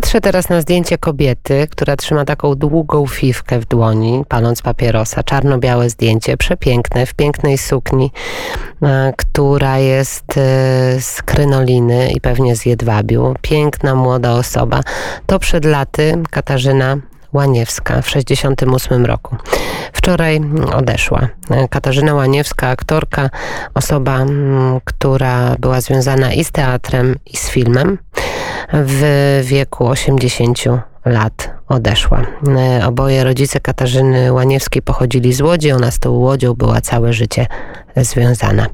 Patrzę teraz na zdjęcie kobiety, która trzyma taką długą fiwkę w dłoni, paląc papierosa. Czarno-białe zdjęcie, przepiękne, w pięknej sukni, e, która jest e, z krynoliny i pewnie z jedwabiu. Piękna, młoda osoba. To przed laty Katarzyna Łaniewska w 68 roku. Wczoraj odeszła. Katarzyna Łaniewska, aktorka, osoba, która była związana i z teatrem, i z filmem. W wieku 80 lat odeszła. Oboje rodzice Katarzyny Łaniewskiej pochodzili z Łodzi. Ona z tą Łodzią była całe życie związana.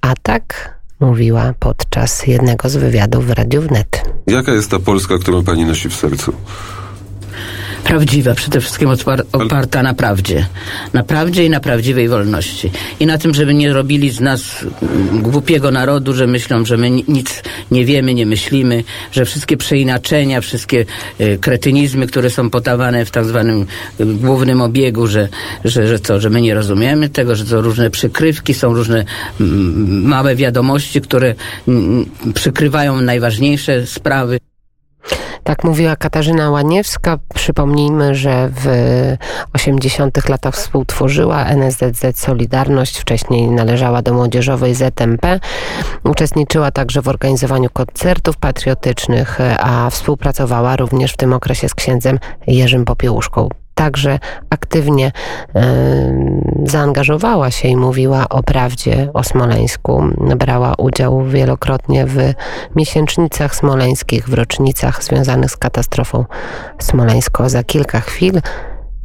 A tak mówiła podczas jednego z wywiadów w Radiu Wnet. Jaka jest ta Polska, którą pani nosi w sercu? Prawdziwa, przede wszystkim oparta na prawdzie. Na prawdzie i na prawdziwej wolności. I na tym, żeby nie robili z nas głupiego narodu, że myślą, że my nic nie wiemy, nie myślimy, że wszystkie przeinaczenia, wszystkie y, kretynizmy, które są podawane w tak zwanym y, głównym obiegu, że, że, że co, że my nie rozumiemy tego, że to różne przykrywki, są różne małe wiadomości, które przykrywają najważniejsze sprawy. Tak mówiła Katarzyna Łaniewska. Przypomnijmy, że w 80 latach współtworzyła NSZZ Solidarność, wcześniej należała do młodzieżowej ZMP. Uczestniczyła także w organizowaniu koncertów patriotycznych, a współpracowała również w tym okresie z księdzem Jerzym Popiełuszką także aktywnie zaangażowała się i mówiła o prawdzie o Smoleńsku. Brała udział wielokrotnie w miesięcznicach smoleńskich, w rocznicach związanych z katastrofą smoleńską. Za kilka chwil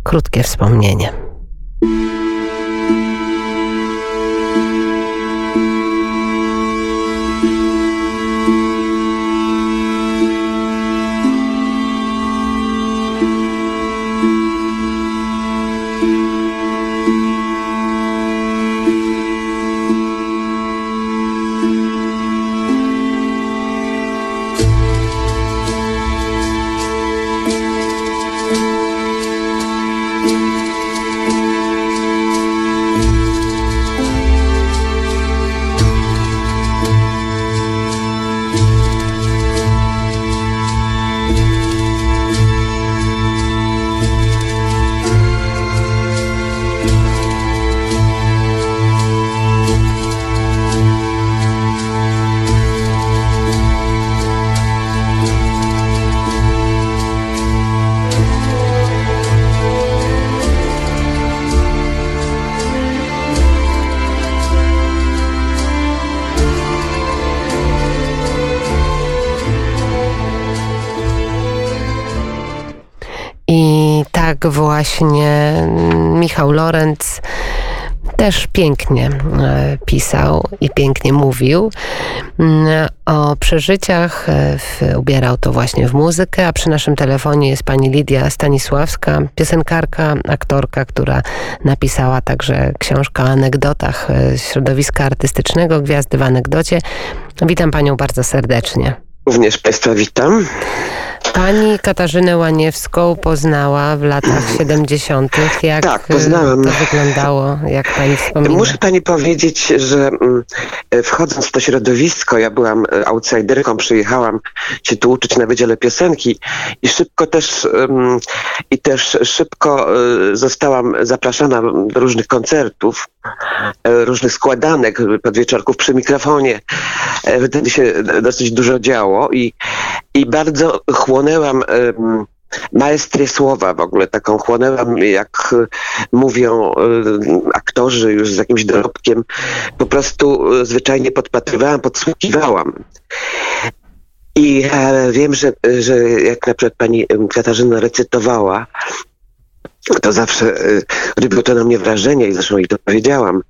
krótkie wspomnienie. Tak właśnie Michał Lorenz też pięknie e, pisał i pięknie mówił mm, o przeżyciach. E, ubierał to właśnie w muzykę, a przy naszym telefonie jest pani Lidia Stanisławska, piosenkarka, aktorka, która napisała także książkę o anegdotach e, środowiska artystycznego, Gwiazdy w anegdocie. Witam panią bardzo serdecznie. Również państwa witam. Pani Katarzynę Łaniewską poznała w latach 70. Jak tak, poznałem. to wyglądało, jak pani wspomina? Muszę pani powiedzieć, że mm, wchodząc w to środowisko, ja byłam e, outsiderką, przyjechałam się tu uczyć na Wydziale Piosenki i szybko też i też szybko e, zostałam zapraszana do różnych koncertów, e, różnych składanek, podwieczorków przy mikrofonie. Wtedy się dosyć dużo działo i, i bardzo chłonęłam maestrię słowa w ogóle, taką chłonęłam, jak mówią aktorzy już z jakimś dorobkiem, po prostu zwyczajnie podpatrywałam, podsłuchiwałam. I e, wiem, że, że jak na przykład pani Katarzyna recytowała, to zawsze robiło to na mnie wrażenie i zresztą jej to powiedziałam.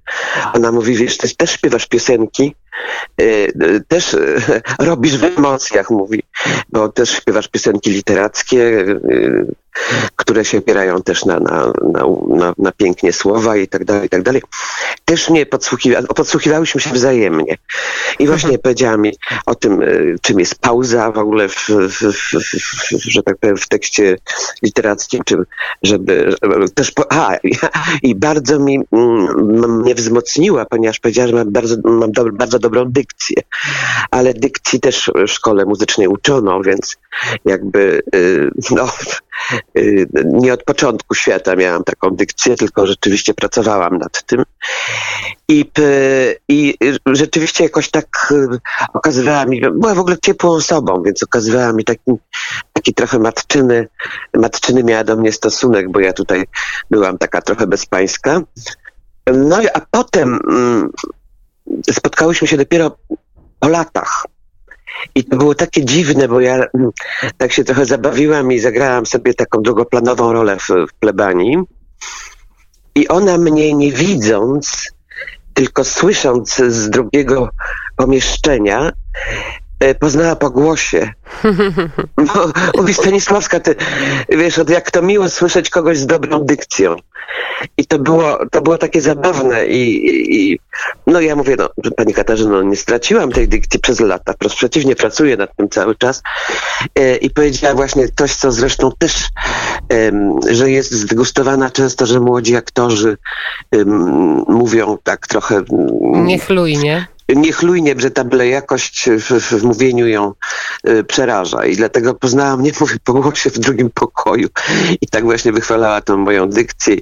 Ona mówi, wiesz, ty też śpiewasz piosenki, też robisz w emocjach, mówi, bo też śpiewasz piosenki literackie, które się opierają też na, na, na, na, pięknie słowa i tak dalej, i tak dalej. Też mnie podsłuchiwa, podsłuchiwałyśmy się wzajemnie. I właśnie Mhm. powiedziała mi o tym, y, czym jest pauza w ogóle, w, w, w, że tak powiem, w tekście literackim, czym, żeby żeby też, po, a, i, bardzo mi mm, mnie wzmocniła, ponieważ powiedziała, że mam bardzo, mam do, bardzo dobrą dykcję, ale dykcji też w szkole muzycznej więc jakby y, no, y, nie od początku świata miałam taką dykcję, tylko rzeczywiście pracowałam nad tym. I, I rzeczywiście jakoś tak y, okazywała mi, była w ogóle ciepłą osobą, więc okazywała mi taki, taki trochę matczyny, matczyny miała do mnie stosunek, bo ja tutaj byłam taka trochę bezpańska. No a potem mm, spotkałyśmy się dopiero po latach. I to było takie dziwne, bo ja mm, tak się trochę zabawiłam i zagrałam sobie taką drugoplanową rolę w, w plebanii. I ona mnie nie widząc, tylko słysząc z drugiego pomieszczenia, poznała po głosie. Bo mówi Stanisławska, ty wiesz, od jak to miło słyszeć kogoś z dobrą dykcją. I to było, to było takie zabawne i, i, i no ja mówię, no pani Katarzyno, nie straciłam tej dykcji przez lata, wprost przeciwnie, pracuję nad tym cały czas e, i powiedziała właśnie coś, co zresztą też, że jest zdegustowana często, że młodzi aktorzy mówią tak trochę mm, Niechlujnie. Niechlujnie, że ta byle jakość w, w, mówieniu ją y, przeraża. I dlatego poznała mnie, mówię, po głosie w drugim pokoju. I tak właśnie wychwalała tą moją dykcję.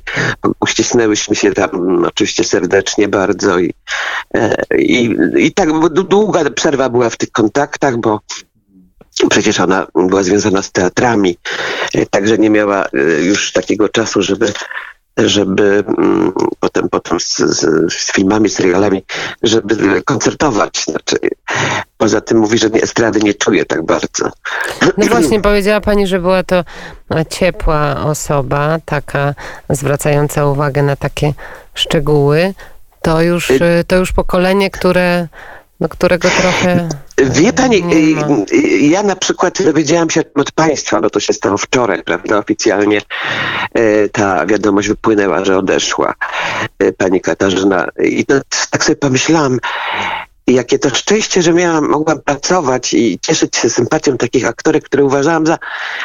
Uścisnęłyśmy się tam oczywiście serdecznie bardzo i, e, i, i tak długa przerwa była w tych kontaktach, bo Przecież ona była związana z teatrami, e, także nie miała e, już takiego czasu, żeby żeby mm, potem, potem z, z, z filmami, serialami, żeby koncertować. Znaczy, poza tym mówi, że estrady nie czuje tak bardzo. No właśnie, powiedziała pani, że była to ciepła osoba, taka zwracająca uwagę na takie szczegóły. To już, e, to już pokolenie, które, no, którego trochę... Wie pani, y, y, ja na przykład dowiedziałam się od państwa, bo to się stało wczoraj, prawda, oficjalnie y, ta wiadomość wypłynęła, że odeszła pani Katarzyna. I to, tak sobie pomyślałam, jakie to szczęście, że miałam, mogłam pracować i cieszyć się sympatią takich aktorek, które uważałam za,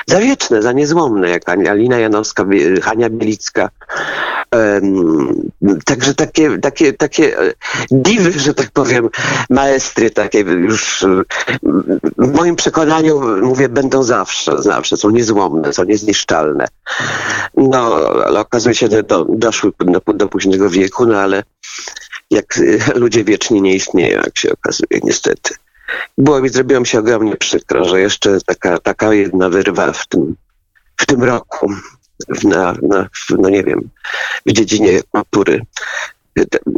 za wieczne, za niezłomne, jak Alina Janowska, Hania Bielicka. Em, także takie, takie, takie e, diwy, że tak powiem, maestry takie już e, w moim przekonaniu, mówię, będą zawsze, zawsze, są niezłomne, są niezniszczalne. No, ale okazuje się, że do, doszły do, do późnego wieku, no ale jak ludzie wiecznie nie istnieją, jak się okazuje, niestety. Było mi, zrobiło mi się ogromnie przykro, że jeszcze taka, taka jedna wyrwa w tym, w tym roku, w, na, na, w, no nie wiem, w dziedzinie kultury.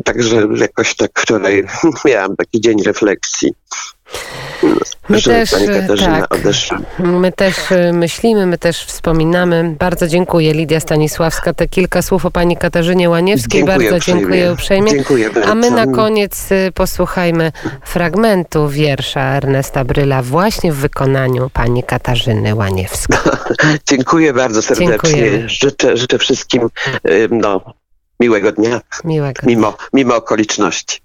Także jakoś tak wczoraj miałam taki dzień refleksji. My że też, pani Katarzyna tak. My też e, myślimy, my też wspominamy. Bardzo dziękuję Lidia Stanisławska. Te kilka słów o pani Katarzynie Łaniewskiej. Dziękuję bardzo uprzejmie. dziękuję uprzejmie. Dziękuję A my na bardzo. koniec y, posłuchajmy fragmentu wiersza Ernesta Bryla właśnie w wykonaniu pani Katarzyny Łaniewskiej. Dziękuję bardzo serdecznie. Dziękujemy. Życzę, życzę wszystkim ym, no, miłego dnia, Miłego. mimo, mimo okoliczności.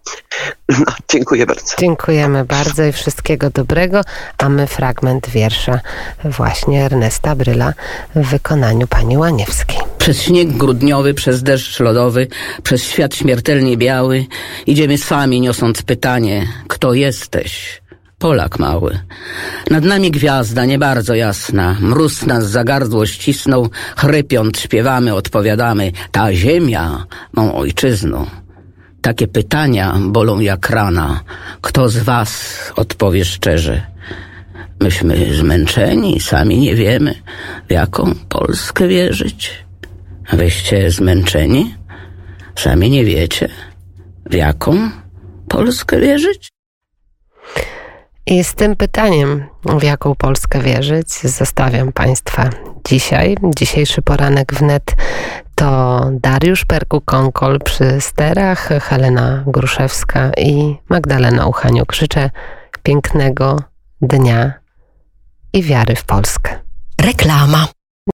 No, dziękuję bardzo. Dziękujemy bardzo i wszystkiego dobrego, a my fragment wiersza właśnie Ernesta Bryla w wykonaniu pani Łaniewskiej. Przez śnieg grudniowy, przez deszcz lodowy, przez świat śmiertelnie biały idziemy sami, niosąc pytanie, kto jesteś? Polak mały. Nad nami gwiazda nie bardzo jasna, mróz nas za gardło ścisnął, chrypiąc śpiewamy, odpowiadamy, ta ziemia mą ojczyzną. Takie pytania bolą jak rana. Kto z was odpowie szczerze? Myśmy zmęczeni, sami nie wiemy, w jaką Polskę wierzyć. Wyście zmęczeni? Sami nie wiecie, w jaką Polskę wierzyć? I z tym pytaniem, w jaką Polskę wierzyć, zostawiam Państwa dzisiaj. Dzisiejszy poranek wnet to Dariusz Perku-Konkol przy sterach, Helena Gruszewska i Magdalena Uchaniuk. Życzę pięknego dnia i wiary w Polskę. Reklama.